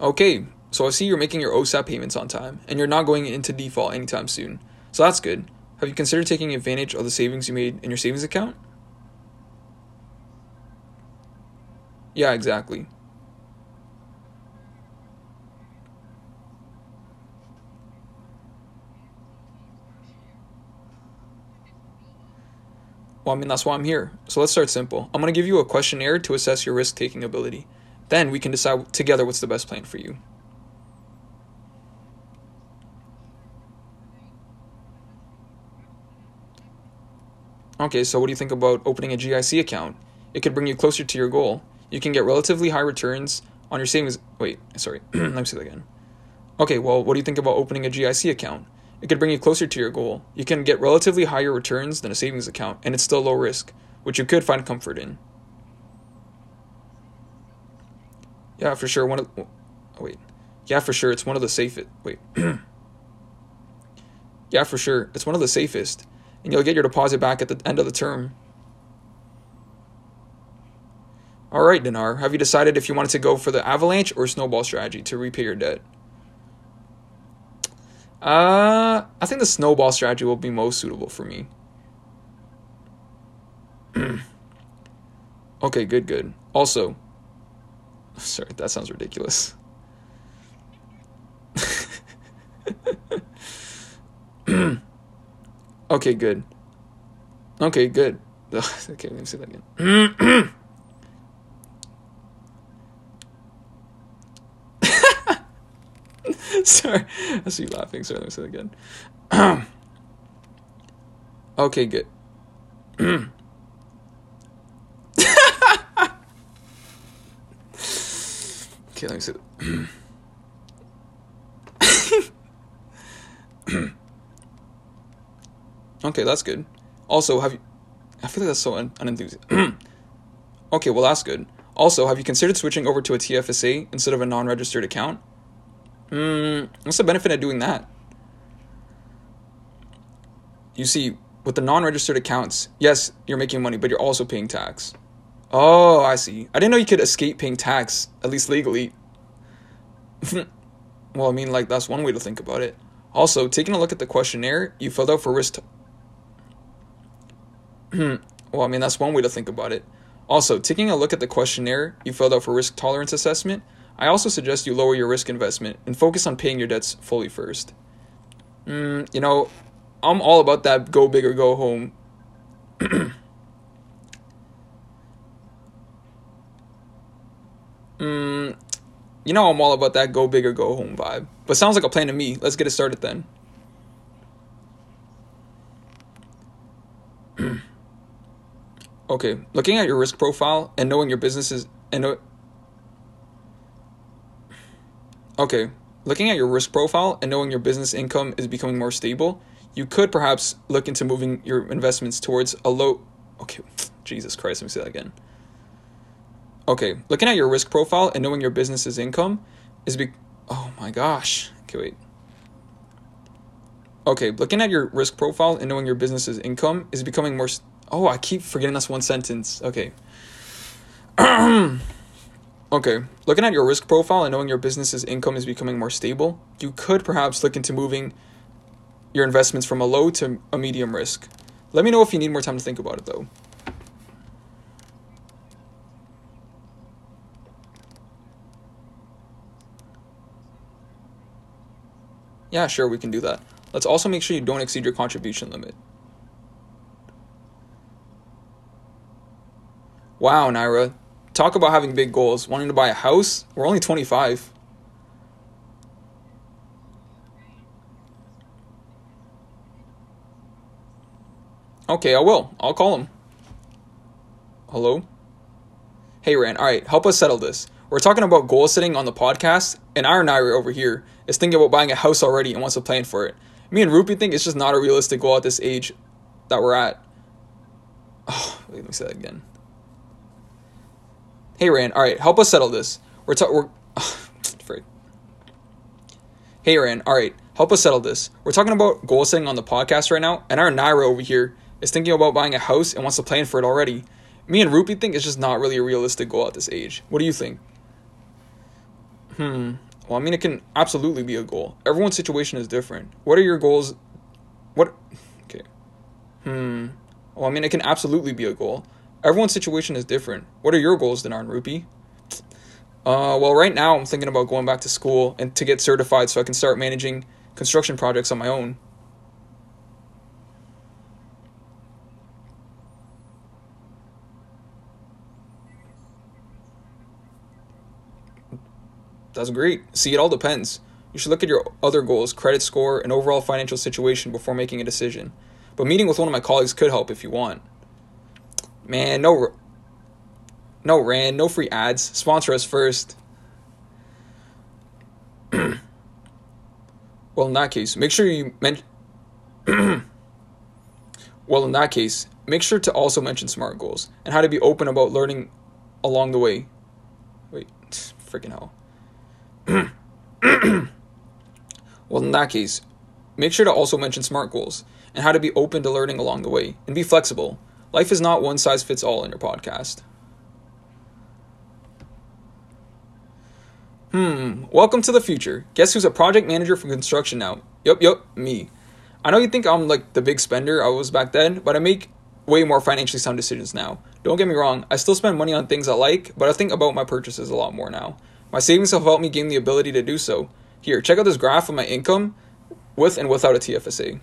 Okay, so I see you're making your OSAP payments on time, and you're not going into default anytime soon. So that's good. Have you considered taking advantage of the savings you made in your savings account? Yeah, exactly. Well, I mean, that's why I'm here. So let's start simple. I'm going to give you a questionnaire to assess your risk taking ability. Then we can decide together what's the best plan for you. Okay, so what do you think about opening a GIC account? It could bring you closer to your goal. You can get relatively high returns on your savings. Wait, sorry. Let me say that again. Okay, well, what do you think about opening a GIC account? It could bring you closer to your goal. You can get relatively higher returns than a savings account, and it's still low risk, which you could find comfort in. Yeah, for sure. One of oh, wait. Yeah, for sure. It's one of the safest. Wait. yeah, for sure. It's one of the safest, and you'll get your deposit back at the end of the term. All right, Dinar. Have you decided if you wanted to go for the avalanche or snowball strategy to repay your debt? Uh, I think the snowball strategy will be most suitable for me. okay, good, good. Also, sorry, that sounds ridiculous. okay, good. Okay, good. okay, let me say that again. Sorry, I see you laughing. Sorry, let me say it again. okay, good. okay, let me see. okay, that's good. Also, have you? I feel like that's so un- unenthusiastic. okay, well that's good. Also, have you considered switching over to a TFSA instead of a non-registered account? Hmm, what's the benefit of doing that? You see, with the non registered accounts, yes, you're making money, but you're also paying tax. Oh, I see. I didn't know you could escape paying tax, at least legally. well, I mean, like, that's one way to think about it. Also, taking a look at the questionnaire you filled out for risk. well, I mean, that's one way to think about it. Also, taking a look at the questionnaire you filled out for risk tolerance assessment I also suggest you lower your risk investment and focus on paying your debts fully first. Mm, you know, I'm all about that go big or go home. mm, you know, I'm all about that go big or go home vibe. But sounds like a plan to me. Let's get it started then. okay, looking at your risk profile and knowing your business is and Okay, looking at your risk profile and knowing your business income is becoming more stable, you could perhaps look into moving your investments towards a low. Okay, Jesus Christ, let me say that again. Okay, looking at your risk profile and knowing your business's income is be. Oh my gosh. Okay, wait. Okay, looking at your risk profile and knowing your business's income is becoming more. Oh, I keep forgetting that's one sentence. Okay. Okay, looking at your risk profile and knowing your business's income is becoming more stable, you could perhaps look into moving your investments from a low to a medium risk. Let me know if you need more time to think about it though. Yeah, sure, we can do that. Let's also make sure you don't exceed your contribution limit. Wow, Naira, talk about having big goals, wanting to buy a house. We're only 25. Okay, I will. I'll call him. Hello? Hey, Rand. All right, help us settle this. We're talking about goal setting on the podcast, and our Naira over here is thinking about buying a house already and wants to plan for it. Me and Rupee think it's just not a realistic goal at this age that we're at. Oh, let me say that again. Hey, Rand. All right, help us settle this. We're talking. We're afraid. Hey, Rand. All right, help us settle this. We're talking about goal setting on the podcast right now, and our Naira over here is thinking about buying a house and wants to plan for it already. Me and Rupee think it's just not really a realistic goal at this age. What do you think? Hmm. Well, I mean, it can absolutely be a goal. Everyone's situation is different. What are your goals? What? Okay. Hmm. Well, I mean, it can absolutely be a goal. Everyone's situation is different. What are your goals, Dinar and Rupee? Uh, well, right now I'm thinking about going back to school and to get certified so I can start managing construction projects on my own. That's great. See, it all depends. You should look at your other goals, credit score, and overall financial situation before making a decision. But meeting with one of my colleagues could help if you want. Man, no no Rand, no free ads. Sponsor us first. well, in that case, make sure you mention Well, in that case, make sure to also mention SMART goals and how to be open about learning along the way. Wait, freaking hell. well, in that case, make sure to also mention SMART goals and how to be open to learning along the way and be flexible. Life is not one size fits all in your podcast. Hmm, welcome to the future. Guess who's a project manager for construction now? Yup, yup, me. I know you think I'm like the big spender I was back then, but I make way more financially sound decisions now. Don't get me wrong, I still spend money on things I like, but I think about my purchases a lot more now. My savings have helped me gain the ability to do so. Here, check out this graph of my income with and without a TFSA.